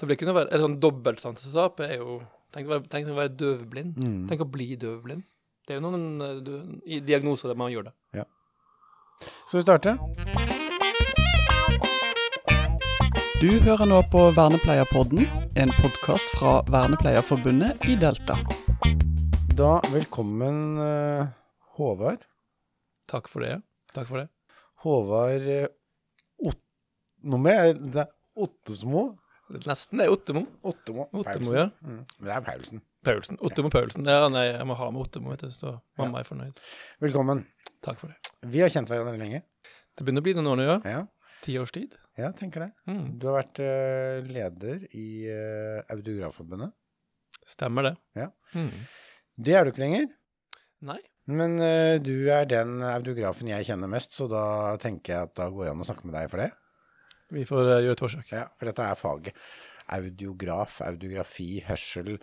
Det blir ikke noe verre. Eller sånn dobbeltsansetap er jo Tenk å være, tenk å være døvblind. Mm. Tenk å bli døvblind. Det er jo noen eh, du, i diagnoser der man gjør det. Ja. Skal vi starte? Du hører nå på Vernepleierpodden, en podkast fra Vernepleierforbundet i Delta. Da velkommen eh, Håvard. Takk for det. Takk for det. Håvard Ot... Nå må jeg Det er Ottesmo. Nesten. Det er Ottemo. Ottemo. Ottemo, Paulsen. ja. Mm. Men det er Paulsen. Paulsen. Ottemo Paulsen. Ja, nei, jeg må ha med Ottemo, vet du, så mamma er fornøyd. Velkommen. Takk for det. Vi har kjent hverandre lenge. Det begynner å bli noen år nå, ja. Ja, Ti års tid. ja tenker det. Mm. Du har vært uh, leder i uh, Autografforbundet. Stemmer det. Ja. Mm. Det er du ikke lenger. Nei. Men uh, du er den autografen jeg kjenner mest, så da tenker jeg at da går det an å snakke med deg for det. Vi får eh, gjøre et forsøk. Ja, for dette er faget. Audiograf, audiografi, hørsel,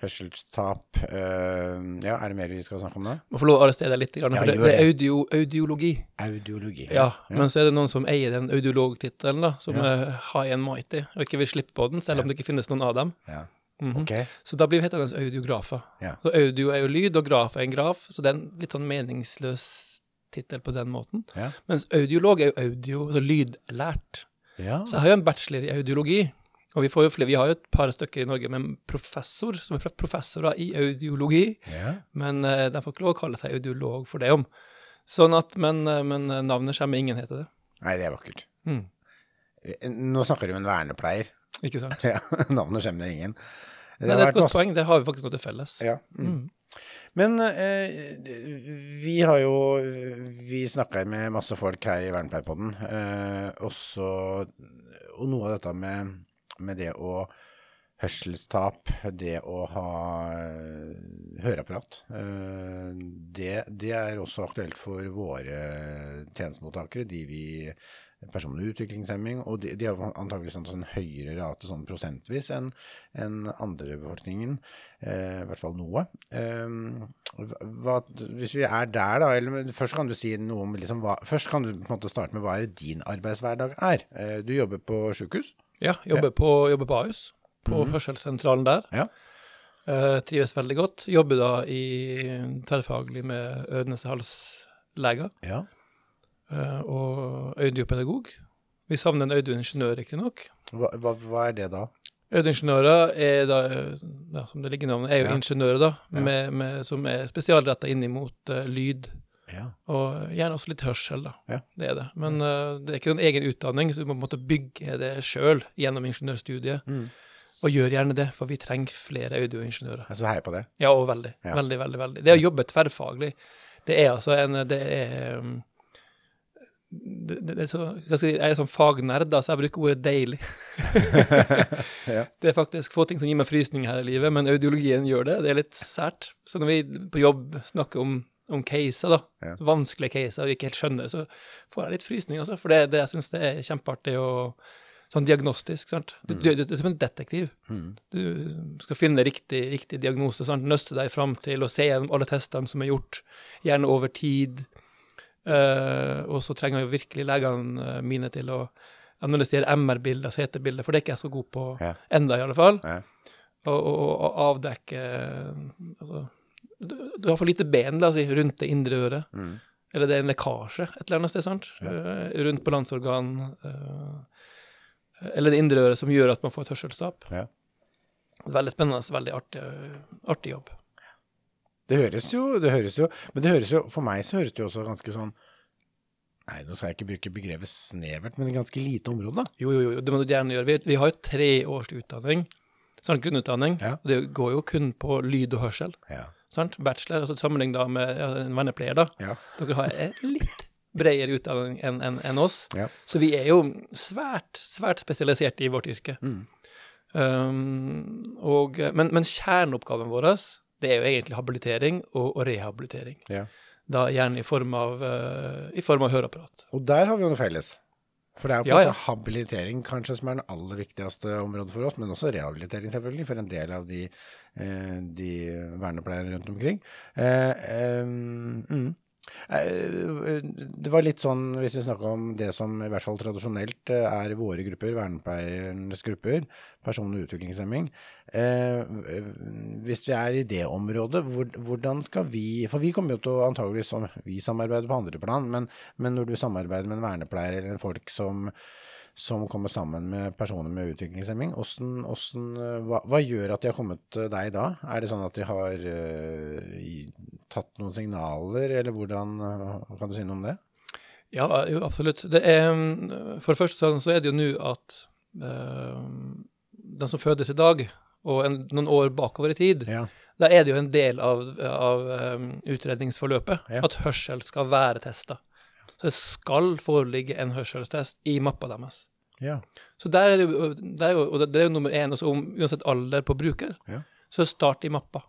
hørselstap. eh, ja, er det mer vi skal snakke om da? Må få lov å arrestere deg litt, for Ja, det, det er audio, audiologi. Audiologi. Ja, men så er det noen som eier den audiologtittelen, da, som Ja. er high and mighty, og ikke vil slippe på den, selv om det ikke finnes noen av dem. Ja. Mhm. Ok. Så da blir vi hetende audiografer. Ja. Så audio er jo lyd, og graf er en graf, så det er en litt sånn meningsløs tittel på den måten. Ja. Mens audiolog er jo audio, altså lydlært. Ja. Så jeg har jo en bachelor i audiologi, og vi, får jo flere, vi har jo et par stykker i Norge med en professor, som er professorer i audiologi, ja. men uh, de får ikke lov å kalle seg audiolog for det om. Sånn at, men, eh, men navnet kommer, ingen heter det. Nei, det er vakkert. Mm. Eh, Nå snakker du med en vernepleier. Ikke sant? Ja, navnet skjemmer ingen. Det, det er et godt masse- poeng, der har vi faktisk noe til felles. Ja. Mm. Mm. Men eh, vi har jo Vi snakker med masse folk her i Vernepleierpodden. Eh, også, og noe av dette med, med det å Hørselstap, det å ha eh, høreapparat, eh, det, det er også aktuelt for våre tjenestemottakere, de vi personlig utviklingshemming, og de, de har antakeligvis en sånn høyere rate sånn prosentvis enn en andre befolkningen, eh, i hvert fall noe. Eh, hva, hvis vi er der da, eller først kan du si noe om liksom hva, først kan du på en måte starte med hva er din arbeidshverdag er. Eh, du jobber på sykehus? Ja, jobber på, jobber på Ahus, på hørselssentralen der. Ja. Uh, trives veldig godt. Jobber da i tverrfaglig med øre-nese-hals-leger Ja. Uh, og audiopedagog. Vi savner en audioingeniør, riktignok. Hva, hva, hva er det da? Audioingeniører er da, eh, ja, som det ligger i navnet, er jo Ja. ingeniører da, med, med, som er spesialretta inn mot uh, lyd, Ja. og gjerne også litt hørsel, da. Ja. Det er det. Men uh, det er ikke en egen utdanning, så du må på en måte bygge det sjøl gjennom ingeniørstudiet. Mm. Og gjør gjerne det, for vi trenger flere audioingeniører. Jeg så heier på det. Ja, og veldig. Ja. Veldig, veldig. veldig. Det å jobbe tverrfaglig, det er altså en Det er um, det, det, det er så, jeg, er sånn fagnerd, så jeg bruker ordet 'deilig'. Ja. Det er faktisk få ting som gir meg frysninger her i livet, men audiologien gjør det. Det er litt sært. Så når vi på jobb snakker om, om caser, da, Ja. vanskelige caser, og vi ikke helt skjønner det, så får jeg litt frysninger, altså. For det, det jeg syns det er kjempeartig og sånn diagnostisk, sant. Du, du, du, du er som en detektiv. Mm. Du skal finne riktig, riktig diagnose, sant? nøste deg fram til å se gjennom alle testene som er gjort, gjerne over tid. Uh, og så trenger jo virkelig legene eh, mine til å analysere MR-bilder, CT-bilder, for det er ikke jeg så god på Ja. enda, i alle fall. Ja. Og, og, og avdekke altså, du, du har for lite ben, la oss si, rundt det indre øret. Mm. Eller det er en lekkasje et eller annet sted, sant? Ja. Uh, rundt balanseorgan. eh, eller det indre øret som gjør at man får et hørselstap. Ja. Veldig spennende, veldig artig, artig jobb. Det høres jo, det høres jo, men det høres jo, for meg så høres det jo også ganske sånn, nei, nå skal jeg ikke bruke begrevet snevert, men et ganske lite område da. Jo, jo, jo, det må du gjerne gjøre. Vi, vi har jo tre års utdanning, sant, grunnutdanning. Ja. Det går jo kun på lyd og hørsel, Ja. sant? Bachelor, altså sammenlignet med en vernepleier da. Ja. Dere har litt bredere utdanning enn en, en oss. Ja. Så vi er jo svært, svært spesialiserte i vårt yrke. Mm. Um, og, men, men kjerneoppgaven vår, det er jo egentlig habilitering og, og rehabilitering. Ja. Da gjerne i form av, uh, i form av høreapparat. Og der har vi jo noe felles. For det er jo på Ja, ja. habilitering kanskje som er den aller viktigste området for oss, men også rehabilitering selvfølgelig, for en del av de, eh, de vernepleiere rundt omkring. Eh, eh, mm. Eh, Det var litt sånn, hvis vi snakker om det som i hvert fall tradisjonelt eh, er våre grupper, vernepleiernes grupper, personlig utviklingshemming. Eh, hvis vi er i det området, hvordan skal vi For vi kommer jo til å antageligvis vi samarbeider på andre plan, men, men når du samarbeider med en vernepleier eller en folk som som kommer sammen med personer med utviklingshemming. Hvordan, hvordan, eh, hva, hva, gjør at de har kommet deg da? Er det sånn at de har uh, tatt noen signaler, eller hvordan uh, Kan du si noe om det? Ja, jo, absolutt. Det er, for det første så er det jo nå at uh, den som fødes i dag, og en, noen år bakover i tid, ja. da er det jo en del av, av um, utredningsforløpet ja. at hørsel skal være testa. Så det skal foreligge en hørselstest i mappa deres. Ja. Så der er det, jo, der er jo, og det er jo nummer én, også om, uansett alder på bruker, ja. så start i mappa.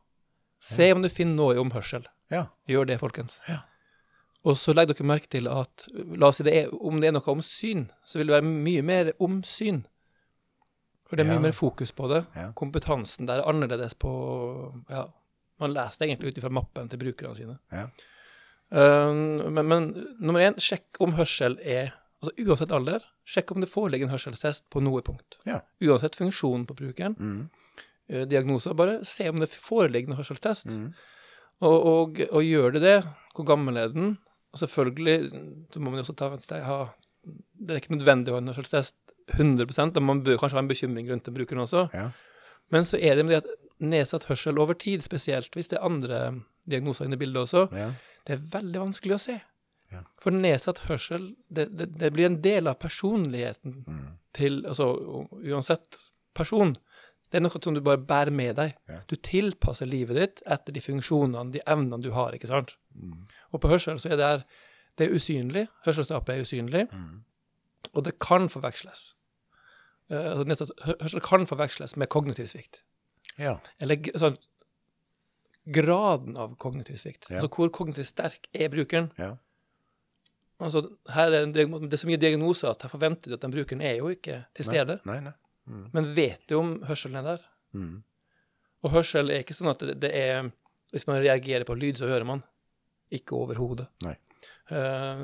Se om du finner noe om hørsel. Ja. Gjør det, folkens. Ja. Og så legg dere merke til at la oss si det er, om det er noe om syn, så vil det være mye mer om syn. For det er mye mer fokus på det. Kompetansen der er annerledes på Ja, man leser det egentlig ut ifra mappen til brukerne sine. Ja. Uh, men, men, nummer én, sjekk om hørsel er Altså uansett alder, sjekk om det foreligger en hørselstest på noe punkt. Ja. Uansett funksjonen på brukeren. Mm. Uh, diagnoser, bare se om det foreligger en hørselstest. Mm. Og, og, og, gjør det det, hvor gammel er den? Og selvfølgelig så må man også ta ha Det er ikke nødvendig å ha en hørselstest 100% og man bør kanskje ha en bekymring rundt den brukeren også. Ja. Men så er det med det at nedsatt hørsel over tid, spesielt hvis det er andre diagnoser inne i bildet også, ja det er veldig vanskelig å se. Ja. For nedsatt hørsel, det, det, det, blir en del av personligheten mm. til Altså uansett person. Det er noe som du bare bærer med deg. Ja. Du tilpasser livet ditt etter de funksjonene, de evnene du har, ikke sant. Mm. Og på hørsel så er det her Det er usynlig. Hørselstapet er usynlig. Mm. Og det kan forveksles. Uh, hørsel kan forveksles med kognitiv svikt. Ja. Eller sånn graden av kognitiv svikt. Ja. Altså hvor kognitivt sterk er brukeren. Ja. Altså, her er det, det, er så mye diagnoser at jeg forventer at den brukeren er jo ikke til stede. Nei, nei, nei. Mm. Men vet du om hørselen er der? Mm. Og hørsel er ikke sånn at det, det, er Hvis man reagerer på lyd, så hører man. Ikke overhodet. Uh,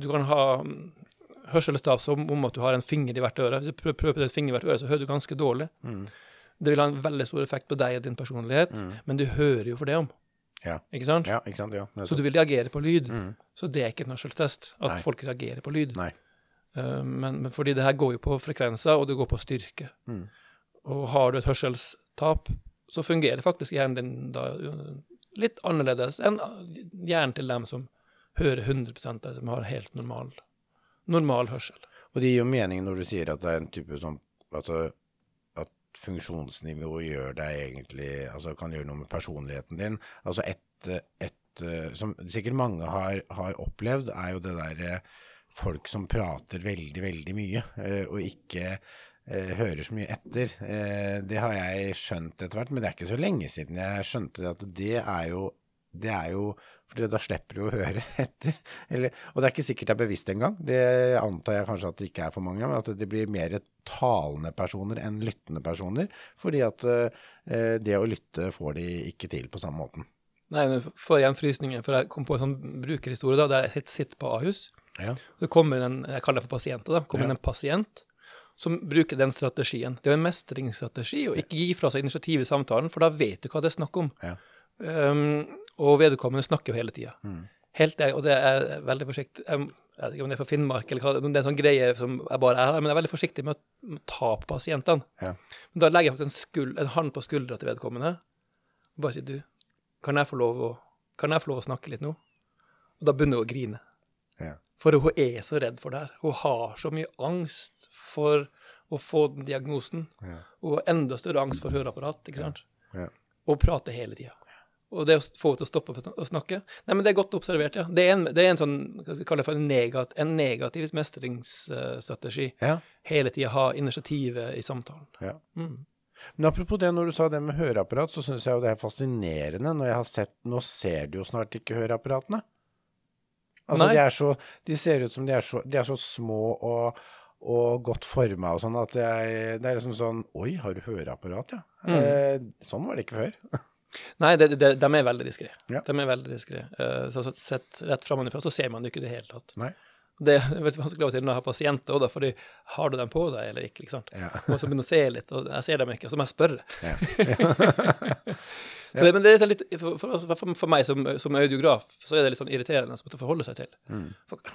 du kan ha hørselstav som om at du har en finger i hvert øre. Hvis du prøver, prøver en finger i hvert øre, så hører du ganske dårlig. Mm. Det vil ha en veldig stor effekt på deg og din personlighet, mm. men du hører jo for det om. Ja. Ikke sant? Ja, ikke sant? Ja, så du vil reagere på lyd. Mm. Så det er ikke et hørselstest at Nei. folk reagerer på lyd. Nei. Uh, men, men, fordi det her går jo på frekvenser, og det går på styrke. Mm. Og har du et hørselstap, så fungerer faktisk hjernen din da litt annerledes enn hjernen til dem som hører 100 av som har helt normal, normal hørsel. Og det gir jo mening når du sier at det er en type sånn at funksjonsnivå gjør deg egentlig Altså kan gjøre noe med personligheten din. Altså et, et som sikkert mange har, har opplevd, er jo det derre folk som prater veldig, veldig mye, og ikke eh, hører så mye etter. Eh, det har jeg skjønt etter hvert, men det er ikke så lenge siden jeg skjønte at det er jo det er jo for da slipper du å høre etter. Eller, og det er ikke sikkert det er bevisst engang. Det antar jeg kanskje at det ikke er for mange, men at det blir mer talende personer enn lyttende personer. Fordi at eh, det å lytte får de ikke til på samme måten. Nei, men får igjen frysninger, for jeg kom på en sånn brukerhistorie da, der jeg sitter på Ahus. Ja. Det kommer en, jeg kaller det for pasienter, da, kommer Ja. en pasient som bruker den strategien. Det er en mestringsstrategi å ikke gi fra seg initiativ i samtalen, for da vet du hva det er snakk om. Ja. Um, og vedkommende snakker jo hele tida. Mm. Helt, og det er veldig forsiktig Jeg vet ikke om det er for Finnmark, eller hva, det er en sånn greie som jeg bare er, men jeg er veldig forsiktig med å, ta på pasientene. Ja. Men da legger jeg faktisk en, skuld, en hånd på skuldra til vedkommende og bare sier du, kan jeg få lov å, kan jeg få lov å snakke litt nå? Og da begynner hun å grine. Ja. For hun er så redd for det her. Hun har så mye angst for å få den diagnosen. Ja. Og enda større angst for høreapparat, ikke sant? Ja. Og prate hele tida. Og det å få henne til å stoppe å snakke Nei, men det er godt observert, ja. Det er en, det er en sånn, hva skal jeg kalle det for en, negat, en negativ mestringsstrategi. Ja. Hele tida ha initiativet i samtalen. Ja. Mm. Men apropos det, når du sa det med høreapparat, så syns jeg jo det er fascinerende når jeg har sett Nå ser du jo snart ikke høreapparatene. Altså, de så De ser ut som de er så, de er så små og, og godt forma og sånn at jeg Det er liksom sånn Oi, har du høreapparat, ja? Mm. Eh, sånn var det ikke før. Nei, de, de, de er veldig diskré. Ja. De er veldig diskré. Uh, så sett rett framanfra så ser man det ikke i det hele tatt. Nei. Det er veldig vanskelig av og til når jeg har pasienter òg, fordi har du dem på deg eller ikke? ikke sant? Ja. Og så begynner å se litt, og jeg ser dem ikke, så må jeg spørre. Ja. Så det, men det er sånn litt, for, for, for, for meg som, som audiograf, så er det litt sånn irriterende å forholde seg til. Mm. For,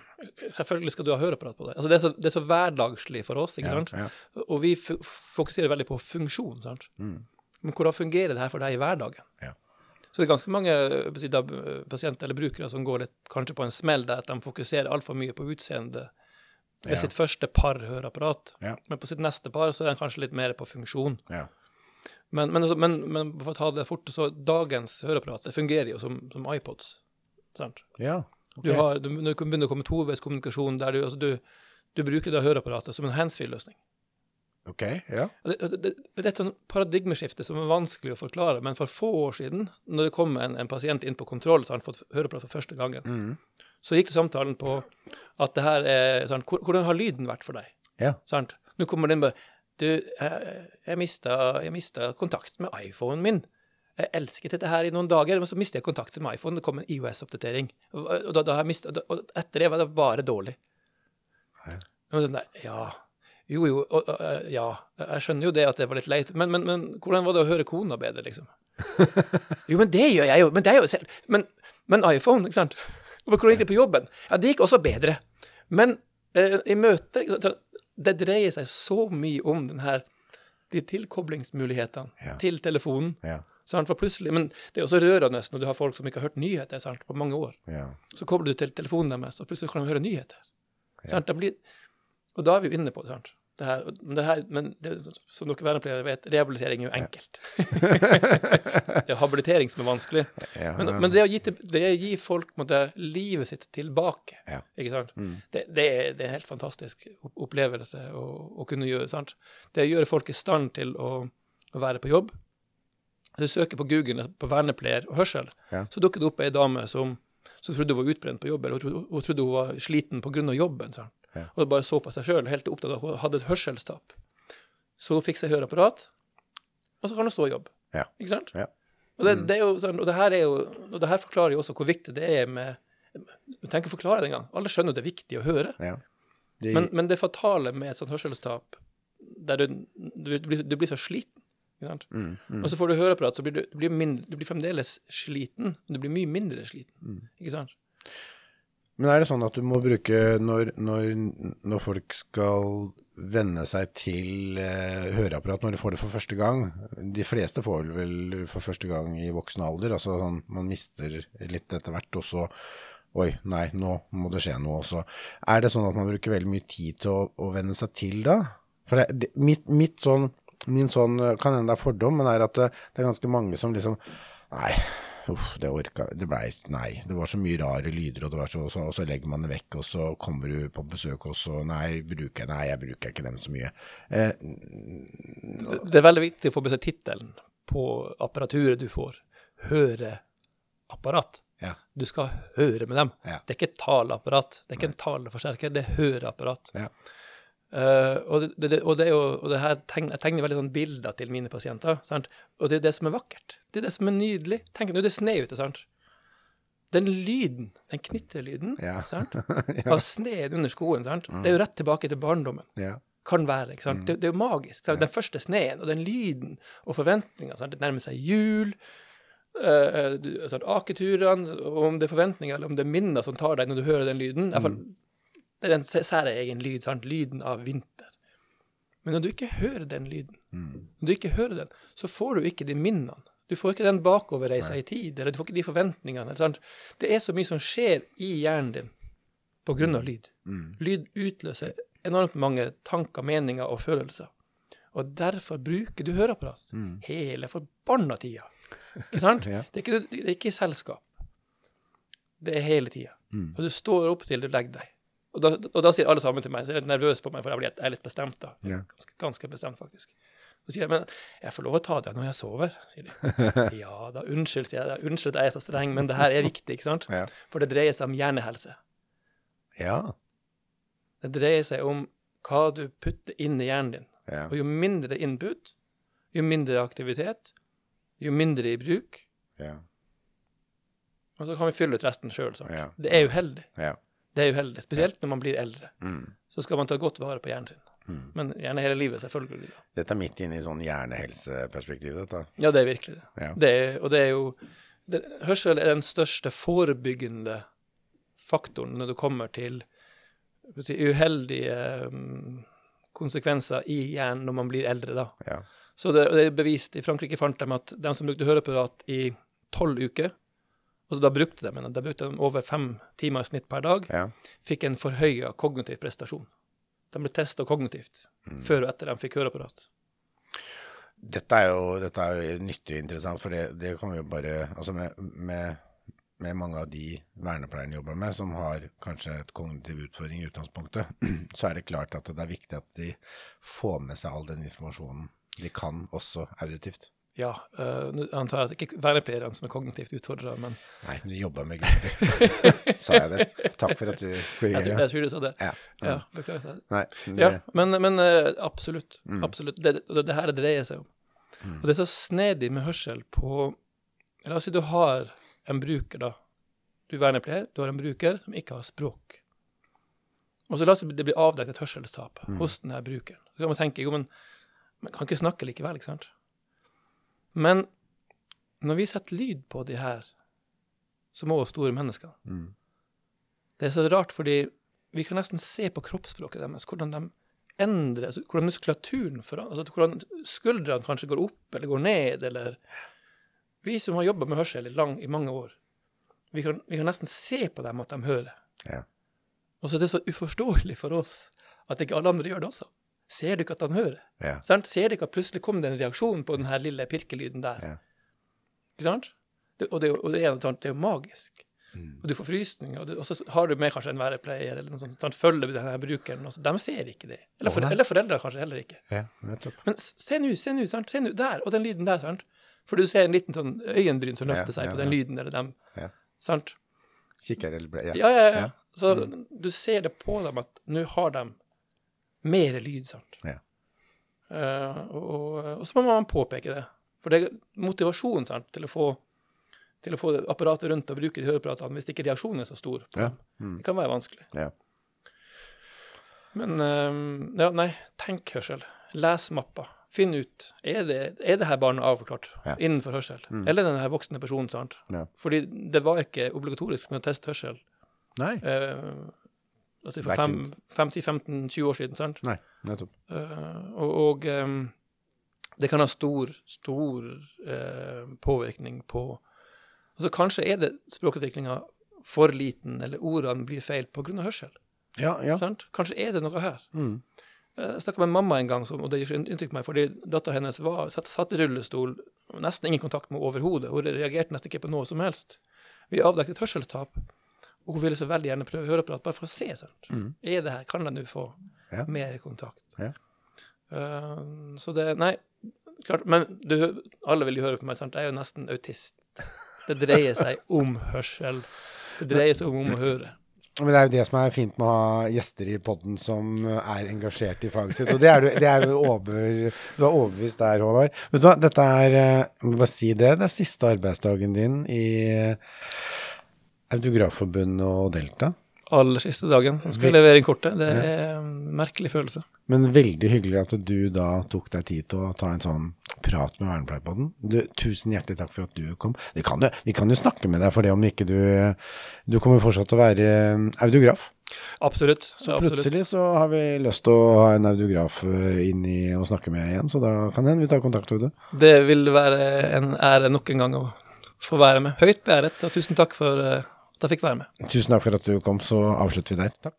selvfølgelig skal du ha høreapparat på deg. Altså det, er så, det er så hverdagslig for oss, ikke sant? ja. Og vi fokuserer veldig på funksjon, sant? Mm. Men hvordan fungerer det her for deg i hverdagen? Ja. Så det er ganske mange eh, pasienter eller brukere som går litt kanskje på en smell der at de fokuserer altfor mye på utseendet ved sitt første par høreapparat. Men på sitt neste par så er de kanskje litt mer på funksjon. Ja. Men, men, altså, men, men for å ta det fort, så dagens høreapparat det fungerer jo som, som iPods. Sant? ja. Du har, du, du begynner å komme toveiskommunikasjon der du, altså du, du bruker da høreapparatet som en handsfree-løsning. OK. Ja. Det, det, det, er et sånn paradigmeskifte som er vanskelig å forklare, men for få år siden, når det kom en, en pasient inn på kontroll, så har han fått høreapparat for første gangen, Mm. så gikk det samtalen på at det her er sånn Hvordan har lyden vært for deg? Ja. Sant? Nå kommer den med Du, jeg, jeg mista jeg mistet kontakt med iPhonen min. Jeg elsket dette her i noen dager, men så mistet jeg kontakt med iPhone. Det kom en IOS-oppdatering. Og, da, da mistet, og etter det var det bare dårlig. Ja. Sånn der, ja, jo, jo, og, og, ja, jeg skjønner jo det at det var litt leit, men, men, men hvordan var det å høre kona bedre, liksom? jo, men det gjør jeg jo, men det er jo selv, men, men iPhone, ikke sant? Hvordan gikk det på jobben? Ja, det gikk også bedre. Men eh, i møte, ikke sant, så det dreier seg så mye om den her, de tilkoblingsmulighetene Ja. til telefonen, Ja. sant? For plutselig, men det er også rørende når du har folk som ikke har hørt nyheter, sant, på mange år. Ja. Så kobler du til telefonen deres, og plutselig kan de høre nyheter. Sant? Blir, og da er vi jo inne på det, sant? Det her, det her, men det, som dere vernepleiere vet, rehabilitering er jo enkelt. det er habilitering som er vanskelig. Ja. Men, men det, å gi, til- det å gi folk måtte, livet sitt tilbake, Ja. ikke sant? Mm. Det, det, er, det er en helt fantastisk opplevelse å, å kunne gjøre. sant? Det gjøre folk i stand til å, å være på jobb. Hvis du søker på Google på vernepleier og hørsel, Ja. så dukker det opp ei dame som, som trodde hun var utbrent på jobb, eller hun hun trodde hun var sliten pga. jobben. sant? Ja. Og bare så på seg sjøl, helt opptatt av at hun hadde et hørselstap. Så hun fikk seg høreapparat, og så kan hun stå i jobb. Ja. Ikke sant? Ja. Og det, det er jo sånn, og det her er jo, og det her forklarer jo også hvor viktig det er med Du trenger ikke forklare det engang. Alle skjønner det er viktig å høre. ja. De, Men, men det fatale med et sånt hørselstap, der du, du, blir, du blir så sliten mm, mm. Og så får du høreapparat, så blir du, du, blir mindre, du blir fremdeles sliten, men du blir mye mindre sliten. Mm. Ikke sant? Men er det sånn at du må bruke når, når, når folk skal venne seg til eh, høreapparat når de får det for første gang De fleste får det vel for første gang i voksen alder. altså sånn, Man mister litt etter hvert, og så Oi, nei, nå må det skje noe også. Er det sånn at man bruker veldig mye tid til å, å venne seg til da? For det, det, mitt, mitt sånn, min sånn, kan hende det er fordom, men er at det, det er ganske mange som liksom Nei, uff, det orka Det blei Nei, det var så mye rare lyder, og, det var så, så, og så legger man det vekk, og så kommer du på besøk, og så Nei, bruker Nei, jeg bruker ikke dem så mye. Eh, Det, det er veldig viktig å få med seg tittelen på apparaturet du får. Høreapparat. ja. Du skal høre med dem. Ja. Det er ikke et taleapparat. Det er ikke en taleforsterker, det er høreapparat. Ja. Eh, og, det, det, og det er jo, og det her tegner, jeg tegner veldig sånn bilder til mine pasienter. Sant? Og det er det som er vakkert. Det er det som er nydelig. Tenk, nå er det sne ute, sant? Den lyden, den knitrelyden Ja. ja. av sneen under skoen, sant? det er jo rett tilbake til barndommen. ja. Kan være. ikke sant? Det, det er jo magisk. Sant? Den første sneen og den lyden og forventninga. Det nærmer seg jul. Uh, sant? Aketurene, om det er forventninger eller om det er minner som tar deg når du hører den lyden. fall, Det er en sæ- særegen lyd. Sant? Lyden av vinter. Men når du ikke hører den lyden, når du ikke hører den, så får du ikke de minnene. Du får ikke den bakoverreisa i tid, eller du får ikke de forventningene. Sant? Det er så mye som skjer i hjernen din på grunn av lyd. Lyd utløser enormt mange tanker, meninger og følelser. Og derfor bruker du høreapparat hele forbanna tida. Ikke sant? Ja. det, er ikke, det er ikke i selskap. Det er hele tida. Mm. Og du står opp til du legger deg. Og da, og da sier alle sammen til meg, så er de litt nervøs på meg, for jeg blir- jeg er litt bestemt da. Ganske, ganske bestemt, faktisk. Så sier jeg, men jeg får lov å ta det når jeg sover, sier de. Ja da, unnskyld, sier jeg. Unnskyld at jeg er så streng, men det her er viktig, ikke sant? Ja. For det dreier seg om hjernehelse. Ja. Det dreier seg om hva du putter inn i hjernen din. Ja. Og jo mindre input, jo mindre aktivitet, jo mindre i bruk, Ja. Og så kan vi fylle ut resten sjøl. Ja. Det er uheldig. Ja. Det er uheldig, Spesielt når man blir eldre. Mm. Så skal man ta godt vare på hjernen sin. Mm. Men gjerne hele livet, selvfølgelig. da. Dette er midt inne i sånn hjernehelseperspektiv, dette. Ja, det er virkelig det. Ja. det er, og det er jo det, Hørsel er den største forebyggende faktoren når det kommer til si, uheldige um, konsekvenser i hjernen når man blir eldre. da. Ja. Så det, det er bevist. I Frankrike fant de at de som brukte høreapparat i tolv uker, og da brukte de, men da brukte de over fem timer i snitt per dag, ja. fikk en forhøya kognitiv prestasjon. De ble testa kognitivt før og etter de fikk høreapparat. Dette er jo, dette er jo nyttig og interessant, for det, det kan vi jo bare Altså med, med, med mange av de vernepleierne jobber med, som har kanskje et kognitiv utfordring i utgangspunktet, så er det klart at det er viktig at de får med seg all den informasjonen de kan, også auditivt. Ja, uh, nå antar jeg at det ikke er vernepleierne som er kognitivt utfordra, men Nei, men de jobber med grupper. Sa jeg det? Takk for at du jeg, korrigerer. jeg tror du sa det. Ja. Ja, beklager. Nei, det, Ja, men, men øh, absolutt. Mm. absolutt. Det, det, det her det dreier seg om. Og det er så snedig med hørsel på La oss si du har en bruker, da. Du er vernepleier, du har en bruker som ikke har språk. Og så la oss si det blir avdekket et hørselstap Mm. hos denne brukeren. Så kan man tenke jo, men man kan ikke snakke likevel, ikke sant? Men når vi setter lyd på de her små og store menneskene Mm. Det er så rart, fordi vi kan nesten se på kroppsspråket deres, hvordan de endrer altså Hvordan muskulaturen forandrer altså Hvordan skuldrene kanskje går opp eller går ned, eller Vi som har jobba med hørsel i, lang, i mange år, vi kan, vi kan nesten se på dem at de hører. Ja. Og så er det så uforståelig for oss at ikke alle andre gjør det også. Ser du ikke at han hører? Ja. Sant? Ser du ikke at plutselig kom det en reaksjon på den her lille pirkelyden der? Ja. Ikke sant? Det, og, det, og det, er, sant, det er jo magisk. Mm. Og du får frysninger, og, du, og så har du med kanskje en værepleier eller noe sånt, sant? følger denne brukeren, og så, de ser ikke det. Eller, for, oh, eller foreldre kanskje heller ikke. ja, nettopp. Men se nå, se nå, sant? Se nå, der, og den lyden der, sant? For du ser en liten sånn øyenbryn som løfter seg ja, på den lyden, eller dem, Ja. sant? Kikker eller ble Ja. Ja, ja, ja. Så du ser det på dem at nå har de mer lyd, sant? Ja. Uh, og, og, så må man påpeke det. For det er motivasjon sant, til å få til å få apparatet rundt og bruke de høreapparatene hvis ikke reaksjonen er så stor. Ja. Mm. Det kan være vanskelig. Ja. Men uh, ja, nei, tenk hørsel. Les mappa. Finn ut er det, er det her barnet avklart Ja. innenfor hørsel, Mm. eller den her voksne personen. sant? Ja. Fordi det var ikke obligatorisk med å teste hørsel Nei. eh, altså for 50-15-20 år siden. sant? Nei, nettopp. Uh, og og um, det kan ha stor, stor uh, påvirkning på Altså Kanskje er det språkutviklinga for liten, eller ordene blir feil pga. hørsel. Ja, ja. Sant? Kanskje er det noe her. Mm. Eh, Jeg snakka med mamma en gang, som, og det gjorde inntrykk på meg, fordi dattera hennes var, satt, satt i rullestol, nesten ingen kontakt med overhodet. Hun reagerte nesten ikke på noe som helst. Vi avdekket hørselstap, og hun ville så veldig gjerne prøve høreapparat bare for å se. Sant? Mm. Er det her, Kan jeg nå få Ja. mer kontakt? Ja. Uh, så det Nei, klart. Men du, alle vil jo høre på meg, sant? Jeg er jo nesten autist. Det dreier seg om hørsel. Det dreier seg om, om å høre. Men det er jo det som er fint med å ha gjester i podden som er engasjert i faget sitt. Og det er du, det er jo over, du er overbevist der, Håvard. Vet du hva, dette er eh, må bare si det. Det er siste arbeidsdagen din i Autografforbundet og Delta. Aller siste dagen. Jeg skal jeg levere inn kortet. Det er en merkelig følelse. Men veldig hyggelig at du da tok deg tid til å ta en sånn prat med Vernepleierpodden. Tusen hjertelig takk for at du kom. Vi kan, kan jo snakke med deg for det om ikke du Du kommer fortsatt til å være eh, autograf. Absolutt. Så absolutt. plutselig så har vi lyst til å ha en autograf eh, inn i og snakke med igjen, så da kan hende vi tar kontakt med deg. Det vil være en ære nok en gang å få være med. Høyt beæret, og tusen takk for jeg fikk være med. Tusen takk for at du kom, så avslutter vi der. Takk.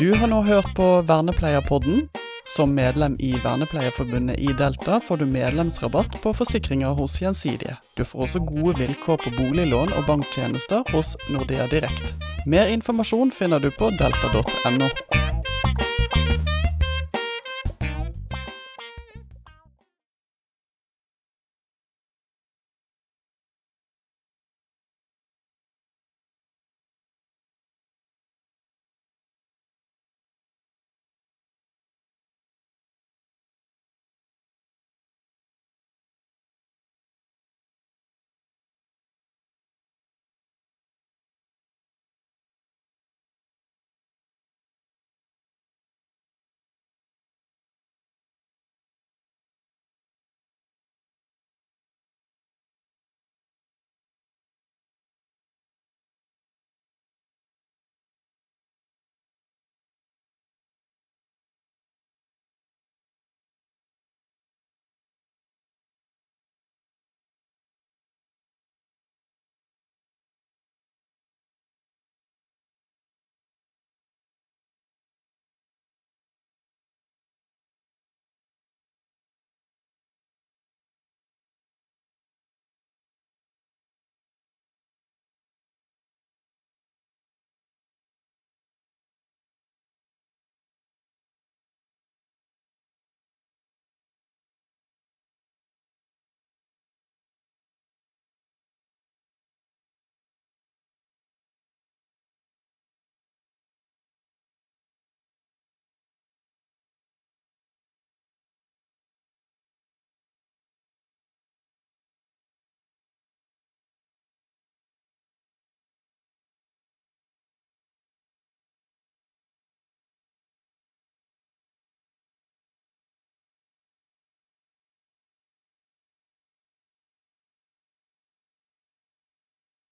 Du har nå hørt på Vernepleierpodden. Som medlem i Vernepleierforbundet i Delta får du medlemsrabatt på forsikringer hos Gjensidige. Du får også gode vilkår på boliglån og banktjenester hos Nordea Direkt. Mer informasjon finner du på delta.no.